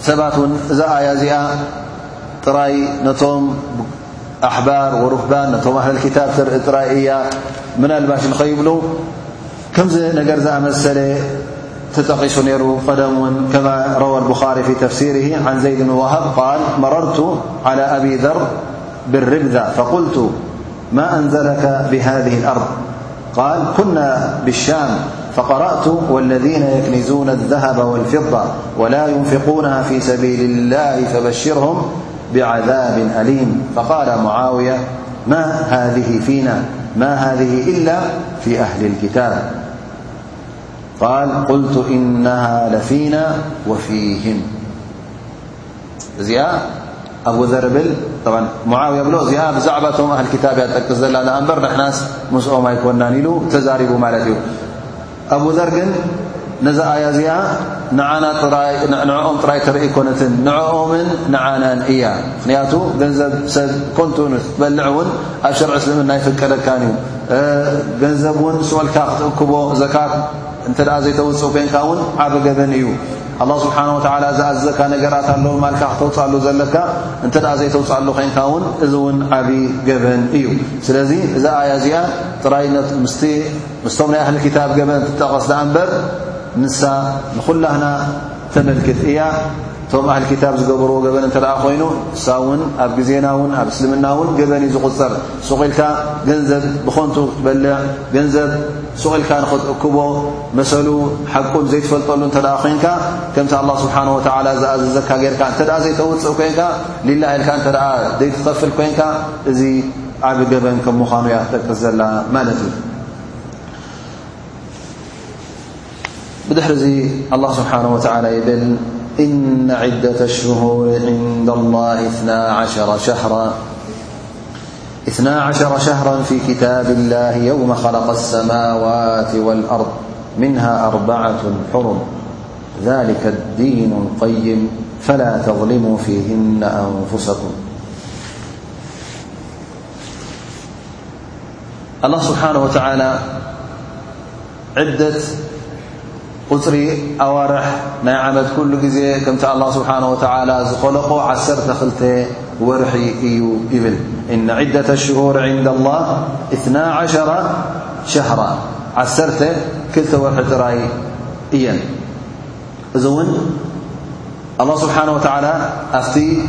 سباتن آيا ري نم أحبار ورفبان نم أهل الكتاب ريي من الباش نخيبلو كم نجر مسل تتقش نر قدمن كما روى البخاري في تفسيره عن زيد بن وهب قال مررت على أبي ذر بالربذة فقلت ما أنزلك بهذه الأرض قال كنا بالشام فقرأت والذين يكنزون الذهب والفضة ولا ينفقونها في سبيل ا الله فبشرهم بعذاب أليم فقال معاوية ما هذه إلا في أهل الكتاب قال قلت إنها لفينا وفيهم እዚኣ ኣብ ወዘርብል ሙዓውያ ብሎ እዚኣ ብዛዕባ ቶም ኣህል ክታብ እያ ጠቅስ ዘላ ንኣ እምበር ንሕናስ ምስኦም ኣይኮናን ኢሉ ተዛሪቡ ማለት እዩ ኣብ ወዘር ግን ነዚ ኣያ እዚኣ ንዓና ንኦም ጥራይ ተርኢ ኮነትን ንዕኦምን ንዓናን እያ ምኽንያቱ ገንዘብ ሰብ ኮንቱ ንትበልዕ እውን ኣብ ሸርዒ እስልምና ይፍቀደካን እዩ ገንዘብ እውን ስኦልካ ክትእክቦ ዘካት እንተ ዘይተውፅእ ኮንካ እውን ዓበገበን እዩ ኣላ ስብሓን ወተላ ዝኣዘካ ነገራት ኣሎ ማልካ ክተውፅኣሉ ዘለካ እንተ ዘይተውፅኣሉ ኮንካ ውን እዚ እውን ዓብ ገበን እዩ ስለዚ እዛ ኣያ እዚኣ ጥራይ ምስቶም ናይ ኣህሊ ክታብ ገበን ትጠቐስ ዳኣ እንበር ንሳ ንኹላህና ተመልክት እያ እቶም ኣህሊ ክታብ ዝገበርዎ ገበን እንተ ኮይኑ እሳ እውን ኣብ ግዜና ውን ኣብ እስልምና እውን ገበን እዩ ዝቁፅር ሱቂኢልካ ገንዘብ ብኾንቱ ክትበልዕ ገንዘብ ሱቕ ኢልካ ንኽትእክቦ መሰሉ ሓቁን ዘይትፈልጠሉ እንተ ኮይንካ ከምቲ ኣላ ስብሓን ወተዓላ ዝኣዘዘካ ጌርካ እንተ ዘይተውፅእ ኮይንካ ሊላ ኢልካ እንተ ዘይትኸፍል ኮይንካ እዚ ዓብ ገበን ከም ምዃኑ እያ ትጠቅስ ዘላ ማለት እዩ ብድሕሪ እዚ ኣላ ስብሓን ወተዓላ ይብል እነ ዒደት ሽሁር ዕንዳ ላ እትና ዓሸራ ሸህራ عشر شهرا في كتاب الله يوم خلق السماوات والأرض منها أربعة حرم ذلك الدين القيم فلا تظلموا فيهن أنفسكم الله سبحانه وتعالى قري أورح ني عمد كل ز كمت الله سبحانه وتعالى زخلق عس خل ورح ي بل إن عدة الشهور عند الله اثنا شهرا ع كل ورح تري ين ذ ون الله سبحانه وتعالى أفتي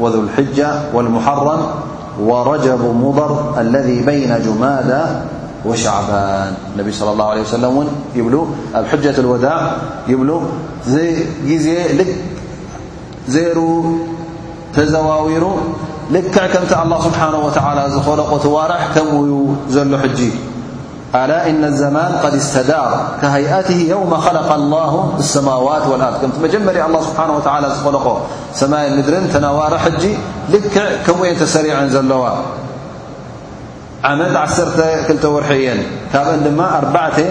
وذو الحجة والمحرم ورجب مضر الذي بين جمادا وشعبان النبي صلى الله عليه وسلمحجة الوداع ب جز لك زر زواور لكككمت الله سبحانه وتعالى خلق وتوارح كموي زلي لى إن الزمان قد استدار كهيأته يوم خلق الله السماوات والأر ك مجمر الله سبحانه وتعلى لق سماي مدر نأورح جي لكع كمين تسريعن لو عمد 2ل ورحي بأ أ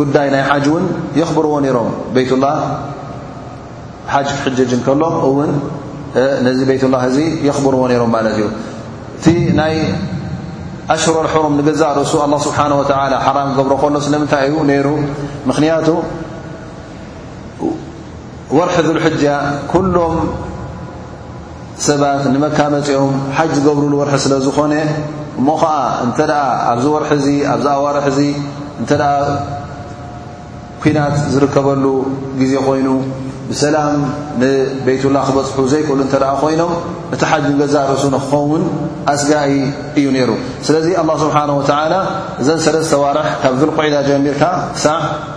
ጉዳይ ናይ ሓጅ እውን የኽብርዎ ነይሮም ቤይቱላ ሓጅ ክሕጅጅ እንከሎ እውን ነዚ ቤይቱላ እዚ የኽብርዎ ነይሮም ማለት እዩ እቲ ናይ ኣሽሮ ልሕሩም ንገዛእ ርእሱ ኣላ ስብሓን ወተላ ሓራም ክገብሮ ከሎ ስለምንታይ እዩ ነይሩ ምኽንያቱ ወርሒ ዙልሕጃ ኩሎም ሰባት ንመካ መጺኦም ሓጅ ዝገብሩሉ ወርሒ ስለ ዝኾነ እሞ ኸዓ እንተ ኣብዚ ወርሒ እዚ ኣብዚ ኣዋርሒ እዚ እንተ ኩናት ዝርከበሉ ግዜ ኮይኑ ብሰላም ንቤይትላ ክበጽሑ ዘይክእሉ እተ ኮይኖም እቲ ሓጅ ንገዛእ ርእሱ ንክኸውን ኣስጋኢ እዩ ነይሩ ስለዚ ኣላ ስብሓን ወተላ እዘን ሰለስተ ዋርሕ ካብ ዙልቁዒዳ ጀሚርካ ክሳዕ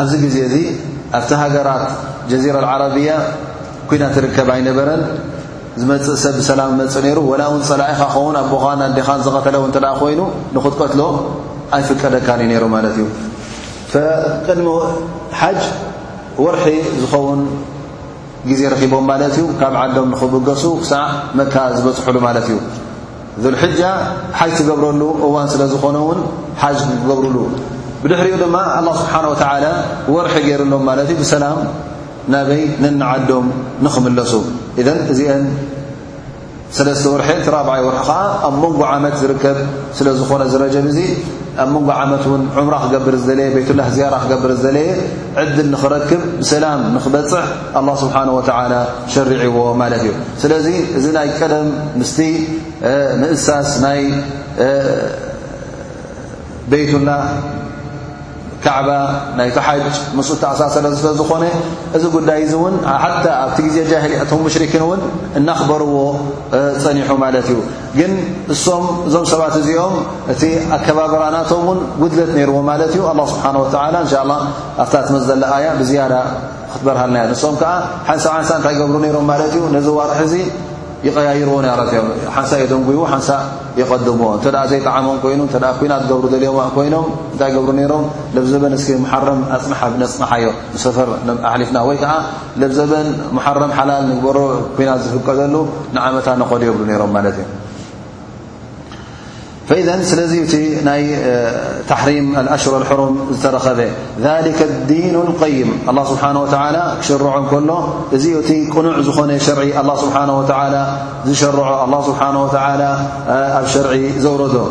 ኣብዚ ግዜ እዚ ኣብቲ ሃገራት ጀዚራ ኣልዓረብያ ኩናት ይርከብ ኣይነበረን። ዝመፅእ ሰብ ብሰላም ይመፅእ ነይሩ። ወላ እውን ፀላዒኻ ኸውን ኣቦኻን ኣዴኻን ዝቐተለ እውን እንተደኣ ኮይኑ ንኽትቀትሎ ኣይፍቀደካን እዩ ነይሩ ማለት እዩ። ቅድሚ ሓጅ ወርሒ ዝኸውን ግዜ ረኺቦም ማለት እዩ ካብ ዓዶም ንኽብገሱ ክሳዕ መካ ዝበፅሑሉ ማለት እዩ። ዙልሕጃ ሓጅ ትገብረሉ እዋን ስለ ዝኾነ ውን ሓጅ ክገብርሉ ብድሕሪኡ ድማ ኣላ ስብሓን ወተዓላ ወርሒ ገይሩሎም ማለት እዩ ብሰላም ናበይ ነንዓዶም ንኽምለሱ እዘን እዚአን ሰለስተ ወርሒ እቲ ራብዓይ ወርሒ ኸዓ ኣብ መንጎ ዓመት ዝርከብ ስለ ዝኾነ ዝረጀብ እዙ ኣብ መንጎ ዓመት እውን ዑምራ ክገብር ዝደለየ ቤትላህ ዝያራ ክገብር ዝደለየ ዕድል ንኽረክብ ብሰላም ንኽበፅሕ ኣላ ስብሓን ወተዓላ ሸሪዕዎ ማለት እዩ ስለዚ እዚ ናይ ቀደም ምስቲ ምእሳስ ናይ ቤይቱላህ ካዕባ ናይቲ ሓጅ ምስ እተኣሳሰረ ስለ ዝኾነ እዚ ጉዳይ እዚ እውን ሓታ ኣብቲ ግዜ ጃሂልያ እቶም ሙሽሪኪን እውን እናኽበርዎ ጸኒሑ ማለት እዩ ግን እሶም እዞም ሰባት እዚኦም እቲ ኣከባብራ ናቶም እውን ጉድለት ነይርዎ ማለት እዩ ኣላ ስብሓን ወተዓላ እንሻ ላ ኣብታ ትመፅዘለ ኣያ ብዝያዳ ክትበርሃልና እያ ንሶም ከኣ ሓንሳ ሓንሳ እንታይ ገብሩ ነይሮም ማለት እዩ ነዚ ዋርሒ እዚ ይቀያይርዎ ነራት እዮም ሓንሳ የደንጉይዎ ሓንሳ የቐድምዎ እንተ ዘይጠዓሞም ኮይኑ እተ ኩና ትገብሩ ደልዮማ ኮይኖም እንታይ ገብሩ ነይሮም ለብዘበን እስኪ መሓረም ኣፅንሓ ነፅንሓዮ ንሰፈር ኣሕሊፍና ወይ ከዓ ለብዘበን መሓረም ሓላል ንግበሮ ኩናት ዝፍቀደሉ ንዓመታ ነኸዱ የብሉ ነይሮም ማለት እዩ فإذا سلذت ني تحريم الأشهر الحرم ترخب ذلك الدين القيم الله سبحانه وتعالى شرع كل ت قنع ن شرعي الله سبحانه وتعالى شرع الله سبحانه وتعالى شرعي زور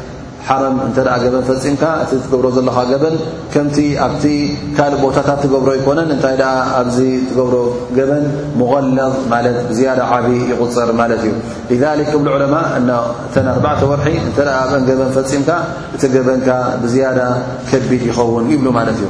ሓረም እንተ ገበን ፈፂምካ እቲ ትገብሮ ዘለኻ ገበን ከምቲ ኣብቲ ካልእ ቦታታት ትገብሮ ኣይኮነን እንታይ ደኣ ኣብዚ ትገብሮ ገበን ሙቐለቕ ማለት ብዝያዳ ዓብ ይቁፅር ማለት እዩ ذ ክብሉ ዑለማ እተ ኣርባዕተ ወርሒ እንተ ኣብአን ገበን ፈፂምካ እቲ ገበንካ ብዝያዳ ከቢድ ይኸውን ይብሉ ማለት እዩ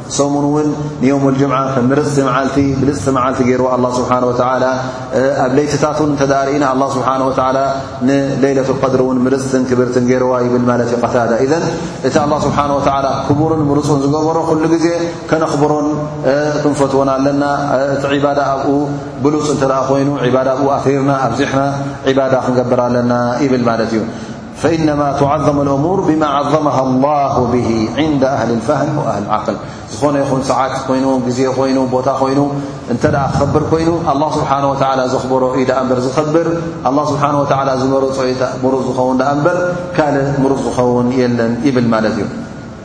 ሰሙን እውን ንዮም ልጅምዓ ከም ምርፅቲ መዓልቲ ብልፅቲ መዓልቲ ገይርዋ ኣላ ስብሓን ወተላ ኣብ ለይትታት ን እንተ ርእና ኣላ ስብሓን ወተላ ንሌይለት ቀድሪ እውን ምርፅትን ክብርትን ገይርዋ ይብል ማለት ዩ ቀታዳ እዘን እቲ ኣላ ስብሓን ወተላ ክቡርን ምርፁን ዝገበሮ ኩሉ ግዜ ከነኽብሮን ክንፈትዎን ኣለና እቲ ዒባዳ ኣብኡ ብሉፅ እንተ ኮይኑ ባዳ ኣብኡ ኣትሪርና ኣብዚሕና ዒባዳ ክንገብር ኣለና ይብል ማለት እዩ ፈኢነማ ቱዓዘሙ ልእሙር ብማ ዓዘመሃ ላሁ ብሂ ዕንደ ኣህሊ ልፋህም ወኣህሊ ልዓቅል ዝኾነ ይኹን ሰዓት ኮይኑ ግዜ ኮይኑ ቦታ ኮይኑ እንተ ደኣ ክኸብር ኮይኑ ኣላ ስብሓን ወተዓላ ዘኽበሮ እዩ ደኣ እምበር ዝኸብር ኣላ ስብሓን ወተዓላ ዝመረፆ እዩ ምሩፅ ዝኸውን ደኣ እምበር ካልእ ምሩፅ ዝኸውን የለን ይብል ማለት እዩ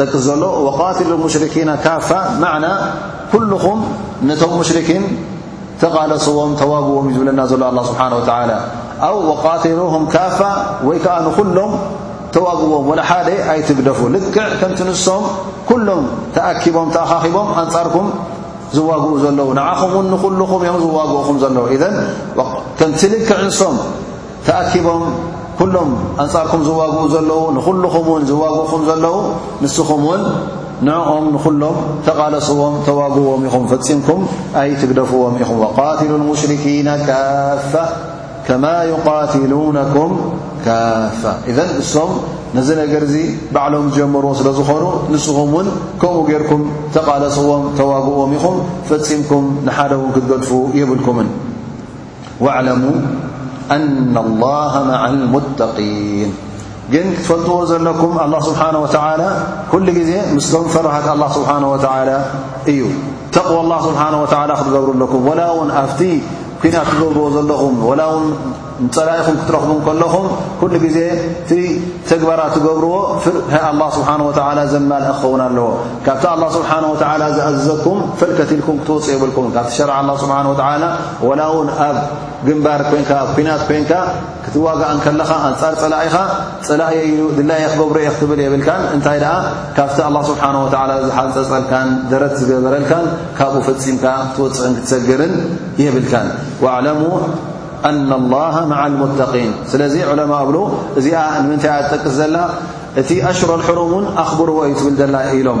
ጠቅስ ዘሎ ወቃትሉ ሙሽርኪና ካፋ ማዕና ኩሉኹም ነቶም ሙሽርኪን ተቓለስዎም ተዋግዎም እዩ ዝብለና ዘሎ ኣላ ስብሓን ወተዓላ ኣው ወቃትሉሁም ካፋ ወይ ከዓ ንኹሎም ተዋግዎም ወላ ሓደ ኣይትግደፉ ልክዕ ከምቲ ንሶም ኩሎም ተኣኪቦም ተኣኻኺቦም ኣንጻርኩም ዝዋግኡ ዘለዉ ንዓኹም ውን ንኹሉኹም እዮም ዝዋግኡኹም ዘለዉ ኢዘን ከምቲ ልክዕ ንሶም ተኣኪቦም ኩሎም ኣንጻርኩም ዝዋግኡ ዘለዉ ንኹልኹም ውን ዝዋግእኹም ዘለዉ ንስኹም ውን ንዕኦም ንኹሎም ተቓለስዎም ተዋግዎም ኢኹም ፈጺምኩም ኣይትግደፍዎም ኢኹም ወቃትሉ ሙሽርኪና ካፋ ከማ ዩቃትሉነኩም ካፋ እዘን እሶም ነዚ ነገር እዚ ባዕሎም ዝጀመርዎ ስለ ዝኾኑ ንስኹም እውን ከምኡ ጌርኩም ተቓለስዎም ተዋግእዎም ኢኹም ፈጺምኩም ንሓደ እውን ክትገድፉ የብልኩምን ወዕለሙ ኣና ላሃ መዓ ልሙተቒን ግን ክትፈልጥዎ ዘለኩም ኣላ ስብሓን ወተዓላ ኩሉ ግዜ ምስቶም ፈራሃት ኣላ ስብሓን ወተዓላ እዩ ተቕዋ ኣላ ስብሓን ወተዓላ ክትገብሩ ኣለኩም ወላ እውን ኣብቲ ኩናት ትገብርዎ ዘለኹም ወላ እውን ንፀላኢኹም ክትረኽቡ ከለኹም ኩሉ ግዜ እቲ ተግባራት ትገብርዎ ፍርሒ ኣላ ስብሓን ወተዓላ ዘማልእ ክኸውን ኣለዎ ካብቲ ኣላ ስብሓን ወተዓላ ዝኣዘዘኩም ፈልከት ኢልኩም ክትወፅ የብልኩም ካብቲ ሸርዓ ኣላ ስብሓን ወተዓላ ወላ ውን ኣብ ግንባር ኮንካ ኣብ ኩናት ኮንካ ክትዋጋእ እንከለኻ ኣንጻር ጸላኢኻ ጸላኢ ኢሉ ድላየ ክገብሮ እየ ክትብል የብልካን እንታይ ደኣ ካብቲ ኣላ ስብሓን ወተዓላ ዝሓንጸጸልካን ደረት ዝገበረልካን ካብኡ ፈጺምካ ክትወጽእን ክትሰግርን የብልካን ወኣዕለሙ ኣና ላሃ ማዓ ልሙተቒን ስለዚ ዑለማ እብሉ እዚኣ ንምንታይ እያ ትጠቅስ ዘላ እቲ ኣሽሮ ኣልሕሩም እውን ኣኽብርዎ እዩ ትብል ዘላ ኢሎም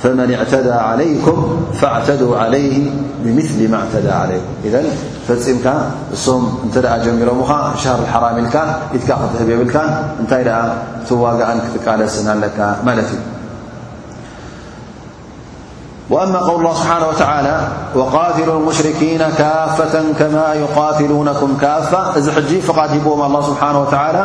فمن اعتدى عليكم فاعتدوا عليه بمثل ما اعتدى عليك ذ فም جمر شهر الحرم تب ይ وجأ تقለس ك ت وأما قول الله سبحانه وتعالى وقاتلوا المشركين كافة كما يقاتلونكم كافة ي فقابم الله سبحانه وتعالى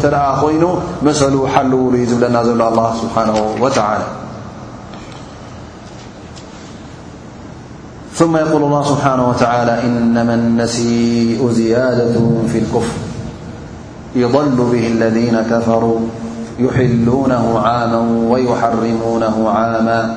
نلنلع ين مثلو حلولبلنا الله سبحانه وتعالى ثم يقول الله سبحانه وتعالى إنما النسيء زيادة في الكفر يضل به الذين كفروا يحلونه عاما ويحرمونه عاما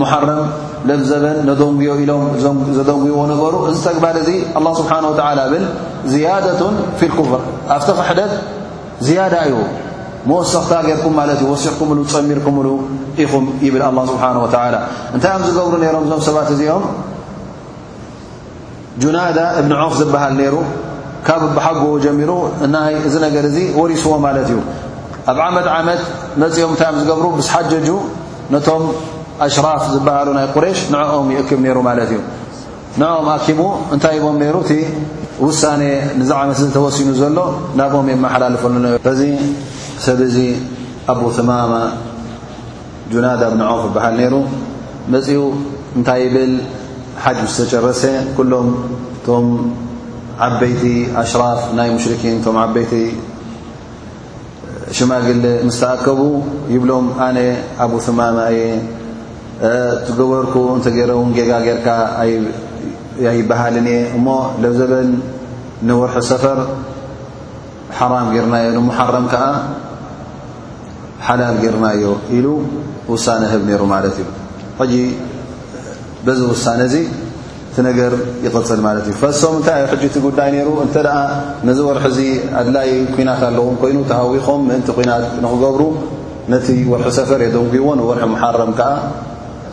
ሙሓረም ለብዘበን ነደንጉዮ ኢሎም እዞም ዘደንጉይዎ ነበሩ እዚ ተግባር እዚ ኣላ ስብሓን ወተዓላ ብል ዝያደቱን ፊ ልኩፍር ኣብቲ ክሕደት ዝያዳ እዩ መወሰኽታ ጌርኩም ማለት እዩ ወሲኽኩምሉ ጸሚርኩምሉ ኢኹም ይብል ኣላ ስብሓን ወተዓላ እንታይ እዮም ዝገብሩ ነይሮም እዞም ሰባት እዚኦም ጁናዳ እብኒ ዖፍ ዝበሃል ነይሩ ካብ ብሓጎዎ ጀሚሩ እናይ እዚ ነገር እዚ ወሪስዎ ማለት እዩ ኣብ ዓመት ዓመት መፅኦም እንታይ እዮም ዝገብሩ ምስ ሓጀጁ ነቶም ኣሽራፍ ዝበሃሉ ናይ ቁሬሽ ንዕኦም ይእክብ ነይሩ ማለት እዩ ንኦም ኣኪቡ እንታይ ይቦም ነይሩ እቲ ውሳነ ንዚ ዓመት እዚ ተወሲኑ ዘሎ ናብኦም የመሓላልፈሉ ነሩ በዚ ሰብ እዚ ኣቡ ትማማ ጁናዳ ብን ዖፍ ይበሃል ነይሩ መጺኡ እንታይ ይብል ሓጅ ምስ ተጨረሰ ኩሎም እቶም ዓበይቲ ኣሽራፍ ናይ ሙሽርኪን እቶም ዓበይቲ ሽማግለ ምስ ተኣከቡ ይብሎም ኣነ ኣብ ثማማ እየ ትገበርኩ እንተ ገይረ እውን ጌጋ ጌርካ ኣይበሃልን እየ እሞ ለብዘበን ንወርሒ ሰፈር ሓራም ጌርናዮ ንሙሓረም ከኣ ሓላል ጌርናዮ ኢሉ ውሳነ ህብ ነይሩ ማለት እዩ ሕጂ በዚ ውሳነ እዚ እቲ ነገር ይቕፅል ማለት እዩ ፈሶም እንታይ ዩ ሕጂ እቲ ጉዳይ ነይሩ እንተ ደኣ ነዚ ወርሒ እዚ ኣድላይ ኩናት ኣለዎም ኮይኑ ተሃዊኾም ምእንቲ ኩናት ንክገብሩ ነቲ ወርሒ ሰፈር የደንጉይዎ ንወርሒ መሓረም ከኣ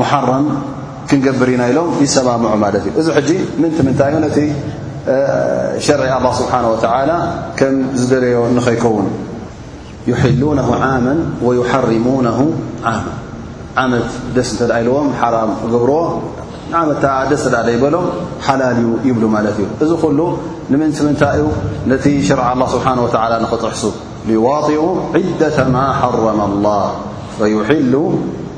ሙሓረም ክንገብር ኢና ኢሎም ይሰማምዑ ማለት እዩ። እዚ ሕጂ ምንቲ ምንታይ እዩ ነቲ ሸርዒ ኣላ ስብሓን ወተዓላ ከም ዝደለዮ ንኸይከውን ዩሕሉነሁ ዓመን ወዩሓርሙነሁ ዓመ ዓመት ደስ እንተ ኢልዎም ሓራም እገብርዎ ንዓመት ታ ደስ እዳ ደይበሎም ሓላል እዩ ይብሉ ማለት እዩ እዚ ኩሉ ንምንቲ ምንታይ እዩ ነቲ ሸርዓ ኣላ ስብሓን ወተዓላ ንኽጥሕሱ ሊዋጢኡ ዒደተ ማ ሓረመ ኣላ ፈዩሕሉ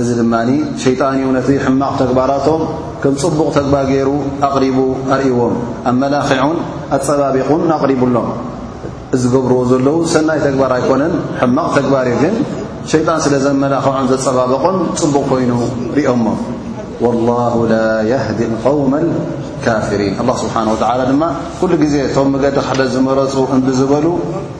እዚ ድማ ሸይጣን እዩ ነቲ ሕማቕ ተግባራቶም ከም ጽቡቕ ተግባ ገይሩ ኣቕሪቡ ኣርእዎም ኣመላኺዑን ኣጸባቢቑን ኣቕሪቡሎም እዚ ገብርዎ ዘለዉ ሰናይ ተግባር ኣይኮነን ሕማቕ ተግባር እዩ ግን ሸይጣን ስለ ዘመላኽዖን ዘጸባበቖን ጽቡቕ ኮይኑ ርኦሞ ወላሁ ላ የህዲ ልቀውመ ልካፍሪን ኣላ ስብሓን ወተዓላ ድማ ኵሉ ግዜ እቶም መገዲ ክሕደት ዝመረጹ እንብዝበሉ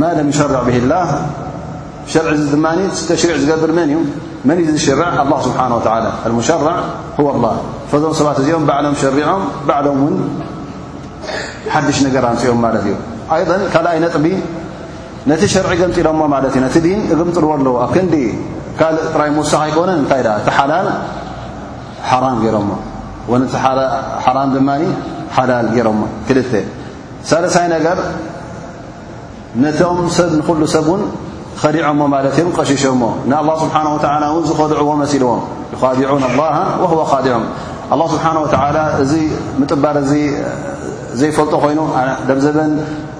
ማ ለም ይሸርዕ ብሂ ላህ ሸርዒ እዚ ድማ ተሽሪዕ ዝገብር መን እዩ መን እዩ ዝሽርዕ ኣላ ስብሓን ወተላ ኣልሙሸርዕ ሁወ ላ ፈዞም ሰባት እዚኦም ባዕሎም ሸሪዖም ባዕሎም እውን ሓድሽ ነገር ኣምፅኦም ማለት እዩ ኣይን ካልኣይ ነጥቢ ነቲ ሸርዒ ገምጢሎሞ ማለት እዩ ነቲ ዲን እግምጥልዎ ኣለዉ ኣብ ክንዲ ካልእ ጥራይ ምውሳኽ ኣይኮነን እንታይ ኣ እቲ ሓላል ሓራም ገይሮሞ ወነቲ ሓራም ድማ ሓላል ገይሮሞ ክልተ ሳለሳይ ነገር ነቶም ሰብ ንኩሉ ሰብ ውን ኸዲዖሞ ማለት እዮም ቐሺሾሞ ንኣላ ስብሓን ወተላ እውን ዝኸድዕዎ መሲልዎም ይኻዲዑን ኣላ ወህወ ኻዲዑም ኣላ ስብሓን ወተላ እዚ ምጥባር እዚ ዘይፈልጦ ኮይኑ ደብዘበን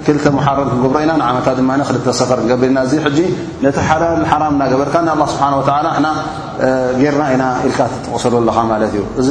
ክልተ መሓረም ክንገብሮ ኢና ንዓመታ ድማ ክልተ ሰፈር ንገብር ኢና እዚ ሕጂ ነቲ ሓላል ሓራም እናገበርካ ንኣላ ስብሓን ወተላ ንና ጌርና ኢና ኢልካ ትጥቕሰሉ ኣለኻ ማለት እዩ እዚ